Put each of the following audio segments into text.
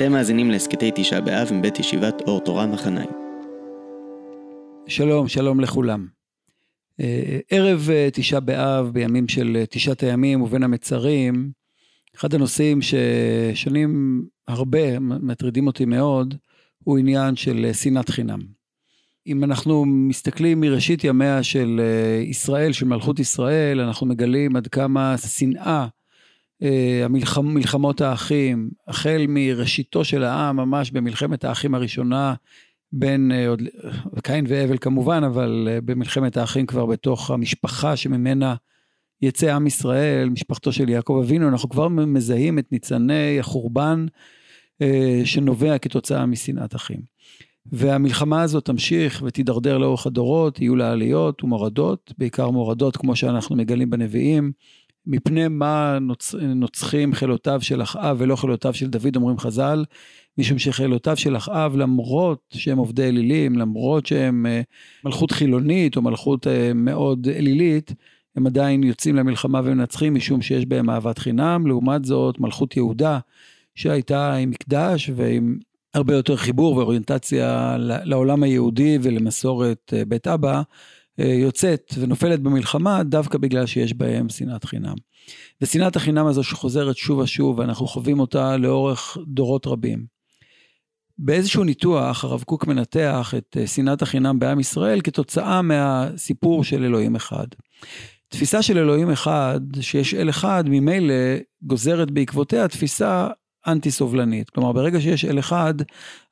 אתם מאזינים להסכתי תשעה באב מבית ישיבת אור תורה מחניים. שלום, שלום לכולם. אה, ערב אה, תשעה באב, בימים של אה, תשעת הימים ובין המצרים, אחד הנושאים ששנים הרבה, מטרידים אותי מאוד, הוא עניין של שנאת חינם. אם אנחנו מסתכלים מראשית ימיה של ישראל, של מלכות ישראל, אנחנו מגלים עד כמה שנאה אה, המלחמ, מלחמות האחים, החל מראשיתו של העם, ממש במלחמת האחים הראשונה, בין אה, עוד, קין והבל כמובן, אבל אה, במלחמת האחים כבר בתוך המשפחה שממנה יצא עם ישראל, משפחתו של יעקב אבינו, אנחנו כבר מזהים את ניצני החורבן שנובע כתוצאה משנאת אחים. והמלחמה הזאת תמשיך ותידרדר לאורך הדורות, יהיו לה עליות ומורדות, בעיקר מורדות כמו שאנחנו מגלים בנביאים, מפני מה נוצ... נוצחים חילותיו של אחאב ולא חילותיו של דוד, אומרים חז"ל, משום שחילותיו של אחאב, למרות שהם עובדי אלילים, למרות שהם אה, מלכות חילונית או מלכות אה, מאוד אלילית, הם עדיין יוצאים למלחמה ומנצחים משום שיש בהם אהבת חינם. לעומת זאת, מלכות יהודה, שהייתה עם מקדש ועם הרבה יותר חיבור ואוריינטציה לעולם היהודי ולמסורת אה, בית אבא, יוצאת ונופלת במלחמה דווקא בגלל שיש בהם שנאת חינם. ושנאת החינם הזו שחוזרת שוב ושוב, ואנחנו חווים אותה לאורך דורות רבים. באיזשהו ניתוח הרב קוק מנתח את אה, שנאת החינם בעם ישראל כתוצאה מהסיפור של אלוהים אחד. תפיסה של אלוהים אחד, שיש אל אחד, ממילא גוזרת בעקבותיה תפיסה אנטי סובלנית. כלומר, ברגע שיש אל אחד,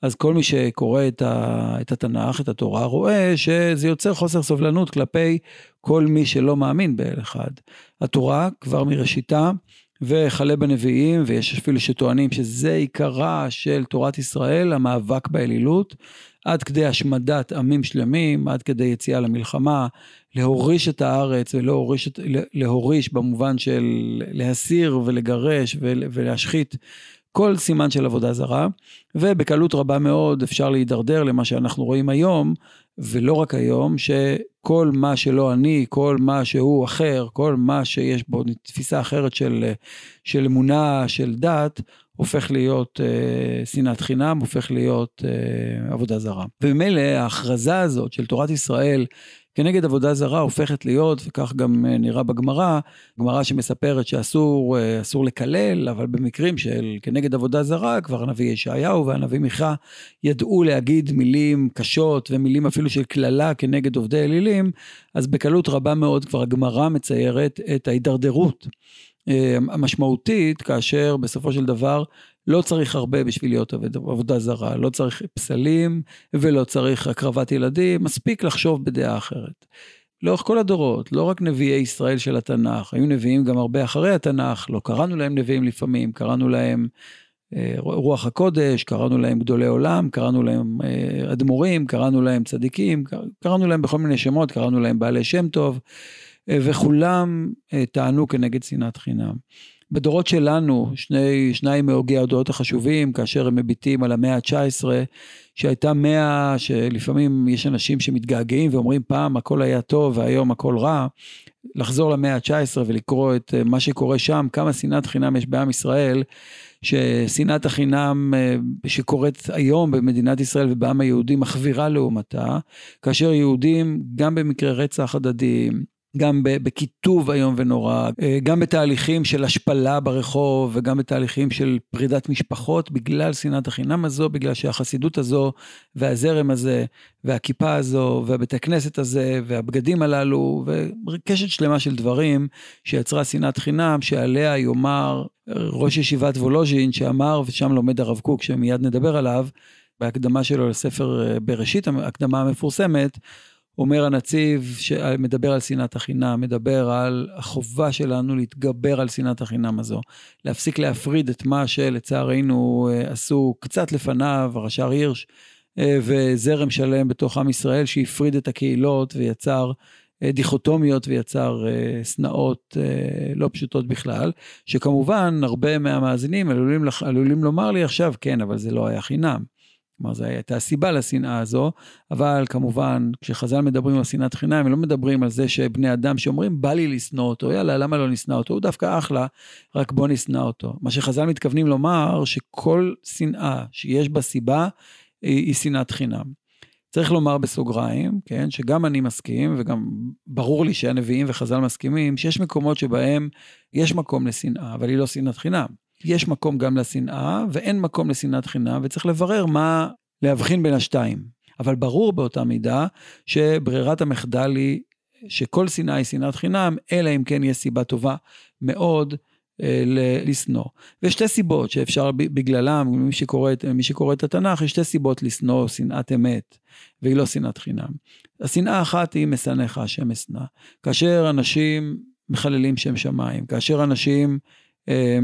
אז כל מי שקורא את, ה, את התנ"ך, את התורה, רואה שזה יוצר חוסר סובלנות כלפי כל מי שלא מאמין באל אחד. התורה כבר מראשיתה, וכלה בנביאים, ויש אפילו שטוענים שזה עיקרה של תורת ישראל, המאבק באלילות, עד כדי השמדת עמים שלמים, עד כדי יציאה למלחמה, להוריש את הארץ ולהוריש להוריש במובן של להסיר ולגרש ולהשחית כל סימן של עבודה זרה, ובקלות רבה מאוד אפשר להידרדר למה שאנחנו רואים היום, ולא רק היום, שכל מה שלא אני, כל מה שהוא אחר, כל מה שיש בו תפיסה אחרת של, של אמונה, של דת, הופך להיות אה, שנאת חינם, הופך להיות אה, עבודה זרה. וממילא ההכרזה הזאת של תורת ישראל כנגד עבודה זרה הופכת להיות, וכך גם אה, נראה בגמרא, גמרא שמספרת שאסור אה, אסור לקלל, אבל במקרים של כנגד עבודה זרה, כבר הנביא ישעיהו והנביא מיכה ידעו להגיד מילים קשות ומילים אפילו של קללה כנגד עובדי אלילים, אז בקלות רבה מאוד כבר הגמרא מציירת את ההידרדרות. אה, המשמעותית, כאשר בסופו של דבר לא צריך הרבה בשביל להיות עבוד, עבודה זרה, לא צריך פסלים ולא צריך הקרבת ילדים, מספיק לחשוב בדעה אחרת. לאורך כל הדורות, לא רק נביאי ישראל של התנ"ך, היו נביאים גם הרבה אחרי התנ"ך, לא קראנו להם נביאים לפעמים, קראנו להם אה, רוח הקודש, קראנו להם גדולי עולם, קראנו להם אה, אדמו"רים, קראנו להם צדיקים, קראנו להם בכל מיני שמות, קראנו להם בעלי שם טוב, אה, וכולם אה, טענו כנגד שנאת חינם. בדורות שלנו, שני, שניים מהוגי הדורות החשובים, כאשר הם מביטים על המאה ה-19, שהייתה מאה שלפעמים יש אנשים שמתגעגעים ואומרים פעם הכל היה טוב והיום הכל רע, לחזור למאה ה-19 ולקרוא את אה, מה שקורה שם, כמה שנאת חינם יש בעם ישראל, ששנאת החינם אה, שקורית היום במדינת ישראל ובעם היהודי מחווירה לעומתה, כאשר יהודים גם במקרה רצח הדדיים, גם בקיטוב איום ונורא, אה, גם בתהליכים של השפלה ברחוב וגם בתהליכים של פרידת משפחות בגלל שנאת החינם הזו, בגלל שהחסידות הזו והזרם הזה והכיפה הזו והבית הכנסת הזה והבגדים הללו וקשת שלמה של דברים שיצרה שנאת חינם שעליה יאמר ראש ישיבת וולוז'ין שאמר ושם לומד הרב קוק שמיד נדבר עליו בהקדמה שלו לספר אה, בראשית, ההקדמה המפורסמת, אומר הנציב שמדבר על שנאת החינם, מדבר על החובה שלנו להתגבר על שנאת החינם הזו, להפסיק להפריד את מה שלצערנו אה, עשו קצת לפניו, הרש"ר הירש אה, וזרם שלם בתוך עם ישראל שהפריד את הקהילות ויצר אה, דיכוטומיות ויצר שנאות לא פשוטות בכלל, שכמובן הרבה מהמאזינים עלולים, עלולים לומר לי עכשיו, כן, אבל זה לא היה חינם. כלומר, זו הייתה הסיבה לשנאה הזו, אבל כמובן, כשחז"ל מדברים על שנאת חינם, הם לא מדברים על זה שבני אדם שאומרים, בא לי לשנוא אותו, יאללה, למה לא נשנא אותו? הוא דווקא אחלה, רק בוא נשנא אותו. מה שחז"ל מתכוונים לומר, שכל שנאה שיש בה סיבה, היא, היא שנאת חינם. צריך לומר בסוגריים, כן, שגם אני מסכים, וגם ברור לי שהנביאים וחז"ל מסכימים, שיש מקומות שבהם יש מקום לשנאה, אבל היא לא שנאת חינם. יש מקום גם לשנאה, ואין מקום לשנאת חינם, וצריך לברר מה, להבחין בין השתיים. אבל ברור באותה מידה שברירת המחדל היא שכל שנאה היא שנאת חינם, אלא אם כן יש סיבה טובה מאוד אה, לשנוא. ויש שתי סיבות שאפשר בגללם, מי שקורא, מי שקורא את התנ"ך, יש שתי סיבות לשנוא שנאת אמת, והיא לא שנאת חינם. השנאה האחת היא משנאיך השם אשנא. כאשר אנשים מחללים שם שמיים, כאשר אנשים אה,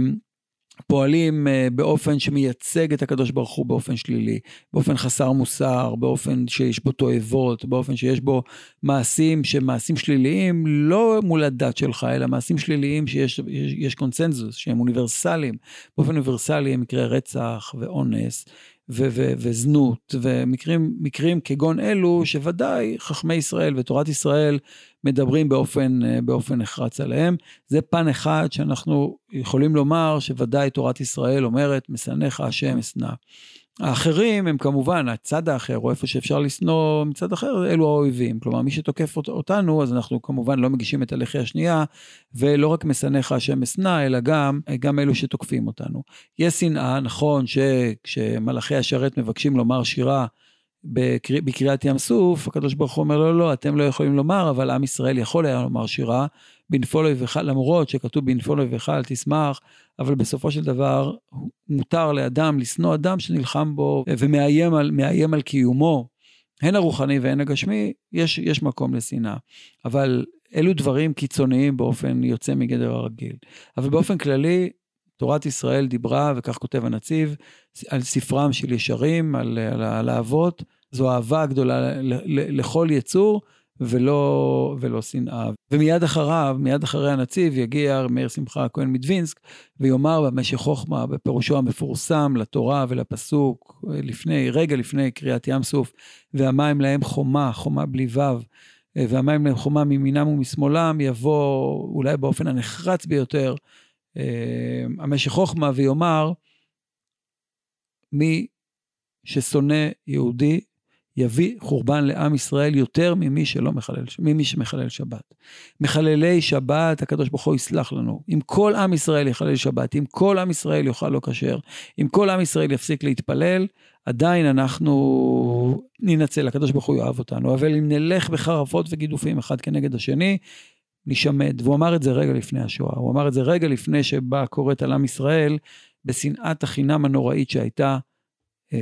פועלים אה, באופן שמייצג את הקדוש ברוך הוא באופן שלילי, באופן חסר מוסר, באופן שיש בו תועבות, באופן שיש בו מעשים שהם מעשים שליליים, לא מול הדת שלך, אלא מעשים שליליים שיש יש, יש קונצנזוס, שהם אוניברסליים. באופן אוניברסלי הם מקרי רצח ואונס. ו- ו- וזנות, ומקרים כגון אלו, שוודאי חכמי ישראל ותורת ישראל מדברים באופן, באופן נחרץ עליהם. זה פן אחד שאנחנו יכולים לומר שוודאי תורת ישראל אומרת, משנאיך השם אשנא. האחרים הם כמובן הצד האחר, או איפה שאפשר לשנוא מצד אחר, אלו האויבים. כלומר, מי שתוקף אותנו, אז אנחנו כמובן לא מגישים את הלחי השנייה, ולא רק משנאיך השם אשנא, אלא גם, גם אלו שתוקפים אותנו. יש שנאה, נכון שכשמלאכי השרת מבקשים לומר שירה, בקר... בקריאת ים סוף, הקדוש ברוך הוא אומר, לא, לא, אתם לא יכולים לומר, אבל עם ישראל יכול היה לומר שירה, בנפול אויבך, למרות שכתוב בנפול אויבך אל תשמח, אבל בסופו של דבר מותר לאדם לשנוא אדם שנלחם בו ומאיים על, על קיומו, הן הרוחני והן הגשמי, יש, יש מקום לשנאה. אבל אלו דברים קיצוניים באופן יוצא מגדר הרגיל. אבל באופן כללי, תורת ישראל דיברה, וכך כותב הנציב, על ספרם של ישרים, על, על, על האבות, זו אהבה גדולה לכל יצור, ולא, ולא שנאה. ומיד אחריו, מיד אחרי הנציב, יגיע מאיר שמחה הכהן מדווינסק, ויאמר במשך חוכמה, בפירושו המפורסם לתורה ולפסוק, לפני, רגע לפני קריאת ים סוף, והמים להם חומה, חומה בלי ו', והמים להם חומה מימינם ומשמאלם, יבוא אולי באופן הנחרץ ביותר, אה, המשך חוכמה, ויאמר, מי ששונא יהודי יביא חורבן לעם ישראל יותר ממי שלא מחלל, ממי שמחלל שבת. מחללי שבת, הקדוש ברוך הוא יסלח לנו. אם כל עם ישראל יחלל שבת, אם כל עם ישראל יאכל לא כשר, אם כל עם ישראל יפסיק להתפלל, עדיין אנחנו ננצל, הקדוש ברוך הוא יאהב אותנו. אבל אם נלך בחרפות וגידופים אחד כנגד השני, נשמד. והוא אמר את זה רגע לפני השואה. הוא אמר את זה רגע לפני שבאה קוראת על עם ישראל, בשנאת החינם הנוראית שהייתה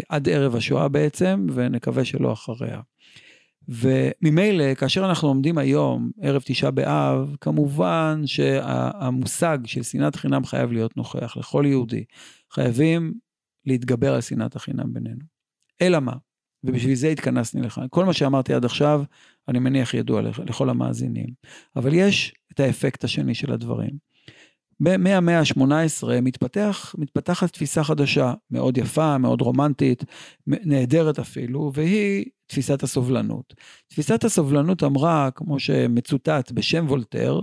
עד ערב השואה בעצם, ונקווה שלא אחריה. וממילא, כאשר אנחנו עומדים היום, ערב תשעה באב, כמובן שהמושג של שנאת חינם חייב להיות נוכח לכל יהודי. חייבים להתגבר על שנאת החינם בינינו. אלא מה? ובשביל זה התכנסני לכאן. כל מה שאמרתי עד עכשיו, אני מניח ידוע לכל המאזינים. אבל יש את האפקט השני של הדברים. מהמאה ה-18 מתפתח, מתפתחת תפיסה חדשה, מאוד יפה, מאוד רומנטית, נהדרת אפילו, והיא תפיסת הסובלנות. תפיסת הסובלנות אמרה, כמו שמצוטט בשם וולטר,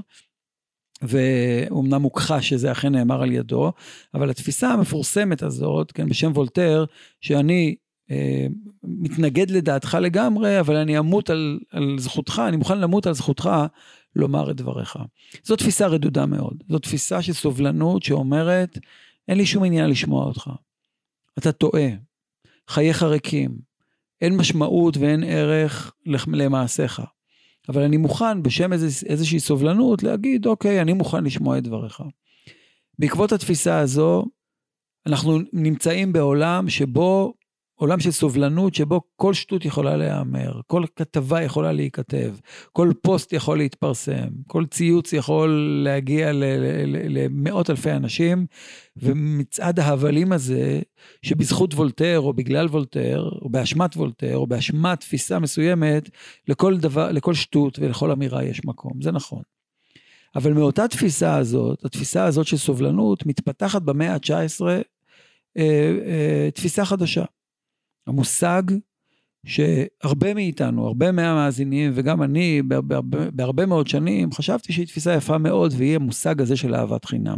ואומנם הוכחש שזה אכן נאמר על ידו, אבל התפיסה המפורסמת הזאת, כן, בשם וולטר, שאני אה, מתנגד לדעתך לגמרי, אבל אני אמות על, על זכותך, אני מוכן למות על זכותך לומר את דבריך. זו תפיסה רדודה מאוד. זו תפיסה של סובלנות שאומרת, אין לי שום עניין לשמוע אותך. אתה טועה. חייך ריקים. אין משמעות ואין ערך למעשיך. אבל אני מוכן בשם איז, איזושהי סובלנות להגיד, אוקיי, אני מוכן לשמוע את דבריך. בעקבות התפיסה הזו, אנחנו נמצאים בעולם שבו עולם של סובלנות שבו כל שטות יכולה להיאמר, כל כתבה יכולה להיכתב, כל פוסט יכול להתפרסם, כל ציוץ יכול להגיע למאות אלפי אנשים, ומצעד ההבלים הזה, שבזכות וולטר, או בגלל וולטר, או באשמת וולטר, או באשמת תפיסה מסוימת, לכל דבר, לכל שטות ולכל אמירה יש מקום, זה נכון. אבל מאותה תפיסה הזאת, התפיסה הזאת של סובלנות, מתפתחת במאה ה-19 אה, אה, תפיסה חדשה. המושג שהרבה מאיתנו, הרבה מהמאזינים, וגם אני, בהרבה, בהרבה מאוד שנים, חשבתי שהיא תפיסה יפה מאוד, והיא המושג הזה של אהבת חינם.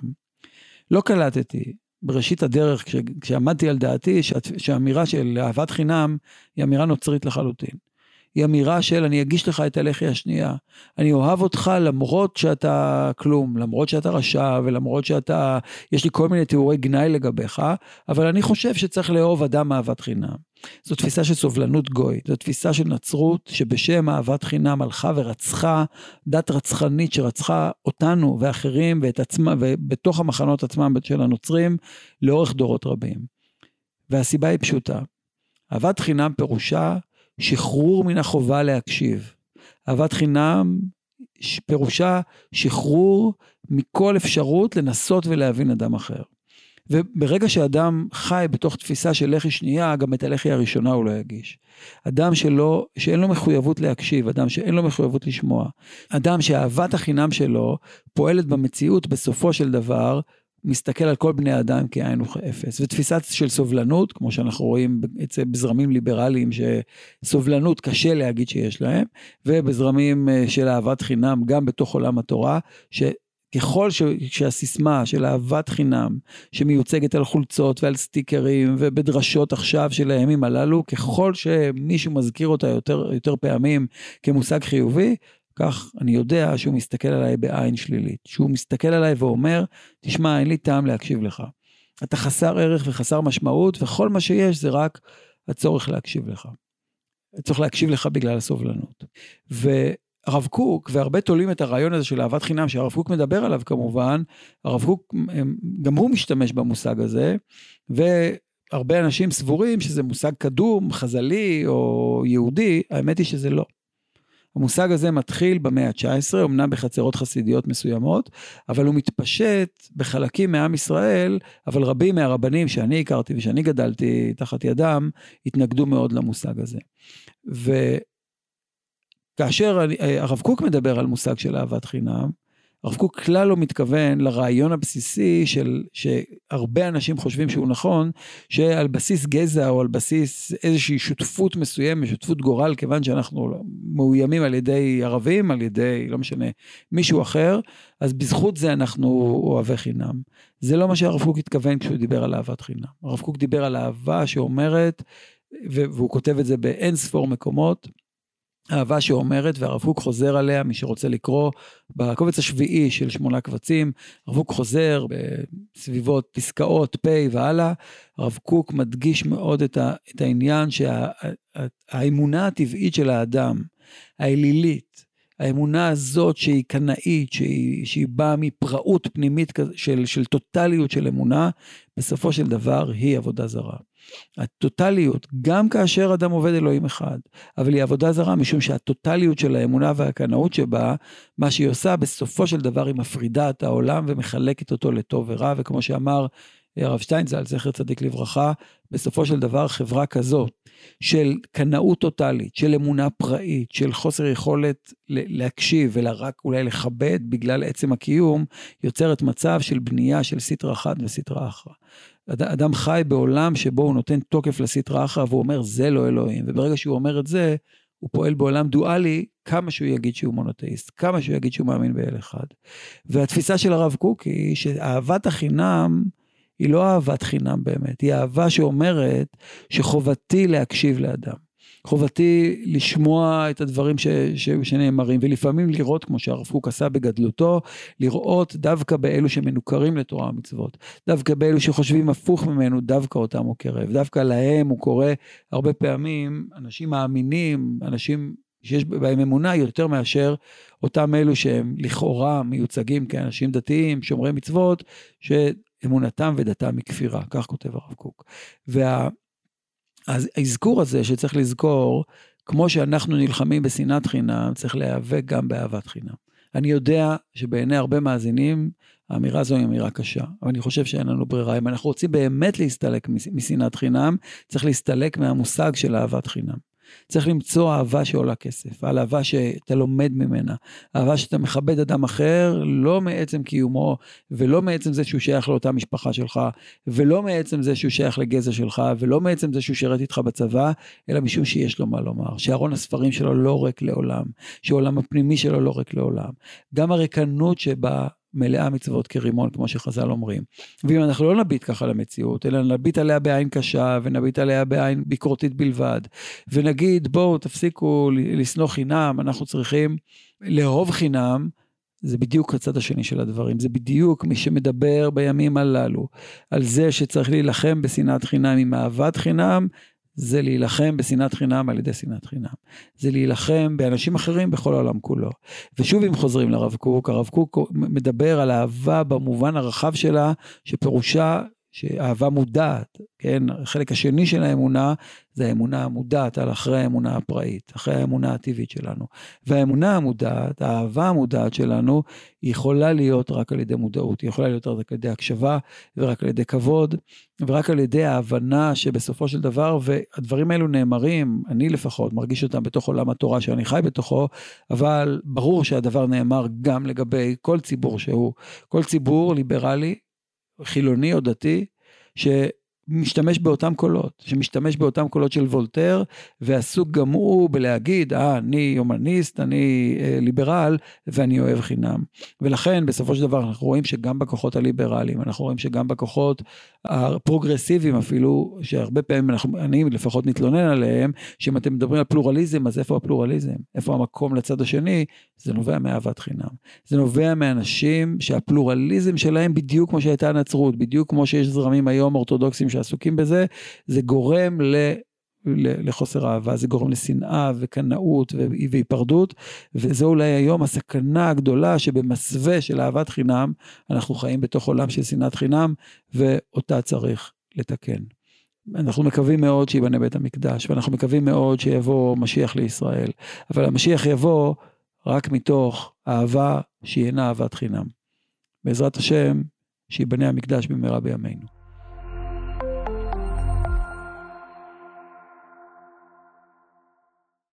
לא קלטתי בראשית הדרך, כש, כשעמדתי על דעתי, שהאמירה של אהבת חינם היא אמירה נוצרית לחלוטין. היא אמירה של אני אגיש לך את הלחי השנייה. אני אוהב אותך למרות שאתה כלום, למרות שאתה רשע ולמרות שאתה, יש לי כל מיני תיאורי גנאי לגביך, אבל אני חושב שצריך לאהוב אדם אהבת חינם. זו תפיסה של סובלנות גוי, זו תפיסה של נצרות שבשם אהבת חינם הלכה ורצחה דת רצחנית שרצחה אותנו ואחרים ואת עצמה, ובתוך המחנות עצמם של הנוצרים לאורך דורות רבים. והסיבה היא פשוטה, אהבת חינם פירושה שחרור מן החובה להקשיב. אהבת חינם פירושה שחרור מכל אפשרות לנסות ולהבין אדם אחר. וברגע שאדם חי בתוך תפיסה של לחי שנייה, גם את הלחי הראשונה הוא לא יגיש. אדם שלא, שאין לו מחויבות להקשיב, אדם שאין לו מחויבות לשמוע, אדם שאהבת החינם שלו פועלת במציאות בסופו של דבר מסתכל על כל בני האדם כאין וכאפס. ותפיסה של סובלנות, כמו שאנחנו רואים אצל בזרמים ליברליים, שסובלנות קשה להגיד שיש להם, ובזרמים אה, של אהבת חינם, גם בתוך עולם התורה, שככל ש... שהסיסמה של אהבת חינם, שמיוצגת על חולצות ועל סטיקרים ובדרשות עכשיו של הימים הללו, ככל שמישהו מזכיר אותה יותר, יותר פעמים כמושג חיובי, כך אני יודע שהוא מסתכל עליי בעין שלילית, שהוא מסתכל עליי ואומר, תשמע, אין לי טעם להקשיב לך. אתה חסר ערך וחסר משמעות, וכל מה שיש זה רק הצורך להקשיב לך. צריך להקשיב לך בגלל הסובלנות. והרב קוק, והרבה תולים את הרעיון הזה של אהבת חינם, שהרב קוק מדבר עליו כמובן, הרב קוק, גם הוא משתמש במושג הזה, והרבה אנשים סבורים שזה מושג קדום, חז"לי או יהודי, האמת היא שזה לא. המושג הזה מתחיל במאה ה-19, אמנם בחצרות חסידיות מסוימות, אבל הוא מתפשט בחלקים מעם ישראל, אבל רבים מהרבנים שאני הכרתי ושאני גדלתי תחת ידם, התנגדו מאוד למושג הזה. וכאשר הרב קוק מדבר על מושג של אהבת חינם, הרב קוק כלל לא מתכוון לרעיון הבסיסי של, שהרבה אנשים חושבים שהוא נכון, שעל בסיס גזע או על בסיס איזושהי שותפות מסוימת, שותפות גורל, כיוון שאנחנו מאוימים על ידי ערבים, על ידי, לא משנה, מישהו אחר, אז בזכות זה אנחנו אוהבי חינם. זה לא מה שהרב קוק התכוון כשהוא דיבר על אהבת חינם. הרב קוק דיבר על אהבה שאומרת, והוא כותב את זה באין ספור מקומות, אהבה שאומרת, והרב קוק חוזר עליה, מי שרוצה לקרוא, בקובץ השביעי של שמונה קבצים, הרב קוק חוזר בסביבות פסקאות פ' והלאה, הרב קוק מדגיש מאוד את, ה, את העניין שהאמונה הטבעית של האדם, האלילית, האמונה הזאת שהיא קנאית, שהיא, שהיא באה מפראות פנימית של, של טוטליות של אמונה, בסופו של דבר היא עבודה זרה. הטוטליות, גם כאשר אדם עובד אלוהים אחד, אבל היא עבודה זרה משום שהטוטליות של האמונה והקנאות שבה, מה שהיא עושה בסופו של דבר היא מפרידה את העולם ומחלקת אותו לטוב ורע, וכמו שאמר הרב שטיינזל, זכר צדיק לברכה, בסופו של דבר חברה כזו של קנאות טוטאלית, של אמונה פראית, של חוסר יכולת להקשיב אלא רק אולי לכבד בגלל עצם הקיום, יוצרת מצב של בנייה של סטרה אחת וסטרה אחרא. אדם חי בעולם שבו הוא נותן תוקף לסטרה אחרא והוא אומר זה לא אלוהים, וברגע שהוא אומר את זה, הוא פועל בעולם דואלי, כמה שהוא יגיד שהוא מונותאיסט, כמה שהוא יגיד שהוא מאמין באל אחד. והתפיסה של הרב קוק היא שאהבת החינם, היא לא אהבת חינם באמת, היא אהבה שאומרת שחובתי להקשיב לאדם. חובתי לשמוע את הדברים ש, ש, שנאמרים, ולפעמים לראות, כמו שהרב קוק עשה בגדלותו, לראות דווקא באלו שמנוכרים לתורה ומצוות, דווקא באלו שחושבים הפוך ממנו, דווקא אותם הוא קרב, דווקא להם הוא קורא הרבה פעמים אנשים מאמינים, אנשים שיש בהם אמונה יותר מאשר אותם אלו שהם לכאורה מיוצגים כאנשים דתיים, שומרי מצוות, ש... אמונתם ודתם מכפירה, כך כותב הרב קוק. והאזכור הזה שצריך לזכור, כמו שאנחנו נלחמים בשנאת חינם, צריך להיאבק גם באהבת חינם. אני יודע שבעיני הרבה מאזינים, האמירה הזו היא אמירה קשה, אבל אני חושב שאין לנו ברירה. אם אנחנו רוצים באמת להסתלק משנאת חינם, צריך להסתלק מהמושג של אהבת חינם. צריך למצוא אהבה שעולה כסף, על אהבה שאתה לומד ממנה, אהבה שאתה מכבד אדם אחר, לא מעצם קיומו, ולא מעצם זה שהוא שייך לאותה משפחה שלך, ולא מעצם זה שהוא שייך לגזע שלך, ולא מעצם זה שהוא שירת איתך בצבא, אלא משום שיש לו מה לומר, שארון הספרים שלו לא ריק לעולם, שהעולם הפנימי שלו לא ריק לעולם. גם הריקנות שבה מלאה מצוות כרימון, כמו שחז"ל אומרים. ואם אנחנו לא נביט ככה למציאות, אלא נביט עליה בעין קשה, ונביט עליה בעין ביקורתית בלבד, ונגיד, בואו, תפסיקו לשנוא חינם, אנחנו צריכים לאהוב חינם, זה בדיוק הצד השני של הדברים, זה בדיוק מי שמדבר בימים הללו על זה שצריך להילחם בשנאת חינם עם אהבת חינם, זה להילחם בשנאת חינם על ידי שנאת חינם. זה להילחם באנשים אחרים בכל העולם כולו. ושוב אם חוזרים לרב קוק, הרב קוק מדבר על אהבה במובן הרחב שלה, שפירושה שאהבה מודעת, כן, החלק השני של האמונה זה האמונה המודעת על אחרי האמונה הפראית, אחרי האמונה הטבעית שלנו. והאמונה המודעת, האהבה המודעת שלנו, היא יכולה להיות רק על ידי מודעות, היא יכולה להיות רק על ידי הקשבה ורק על ידי כבוד ורק על ידי ההבנה שבסופו של דבר, והדברים האלו נאמרים, אני לפחות מרגיש אותם בתוך עולם התורה שאני חי בתוכו, אבל ברור שהדבר נאמר גם לגבי כל ציבור שהוא, כל ציבור ליברלי חילוני או דתי, שמשתמש באותם קולות, שמשתמש באותם קולות של וולטר, ועסוק גם הוא בלהגיד, אה, אני הומניסט, אני אה, ליברל, ואני אוהב חינם. ולכן, בסופו של דבר, אנחנו רואים שגם בכוחות הליברליים, אנחנו רואים שגם בכוחות הפרוגרסיביים אפילו, שהרבה פעמים אנחנו, אני לפחות מתלונן עליהם, שאם אתם מדברים על פלורליזם, אז איפה הפלורליזם? איפה המקום לצד השני? זה נובע מאהבת חינם. זה נובע מאנשים שהפלורליזם שלהם, בדיוק כמו שהייתה הנצרות, בדיוק כמו שיש זרמים היום אורתודוקסים שעסוקים בזה, זה גורם ל... לחוסר אהבה, זה גורם לשנאה וקנאות והיפרדות, וזה אולי היום הסכנה הגדולה שבמסווה של אהבת חינם, אנחנו חיים בתוך עולם של שנאת חינם, ואותה צריך לתקן. אנחנו מקווים מאוד שיבנה בית המקדש, ואנחנו מקווים מאוד שיבוא משיח לישראל, אבל המשיח יבוא רק מתוך אהבה שהיא אינה אהבת חינם. בעזרת השם, שיבנה המקדש במהרה בימינו.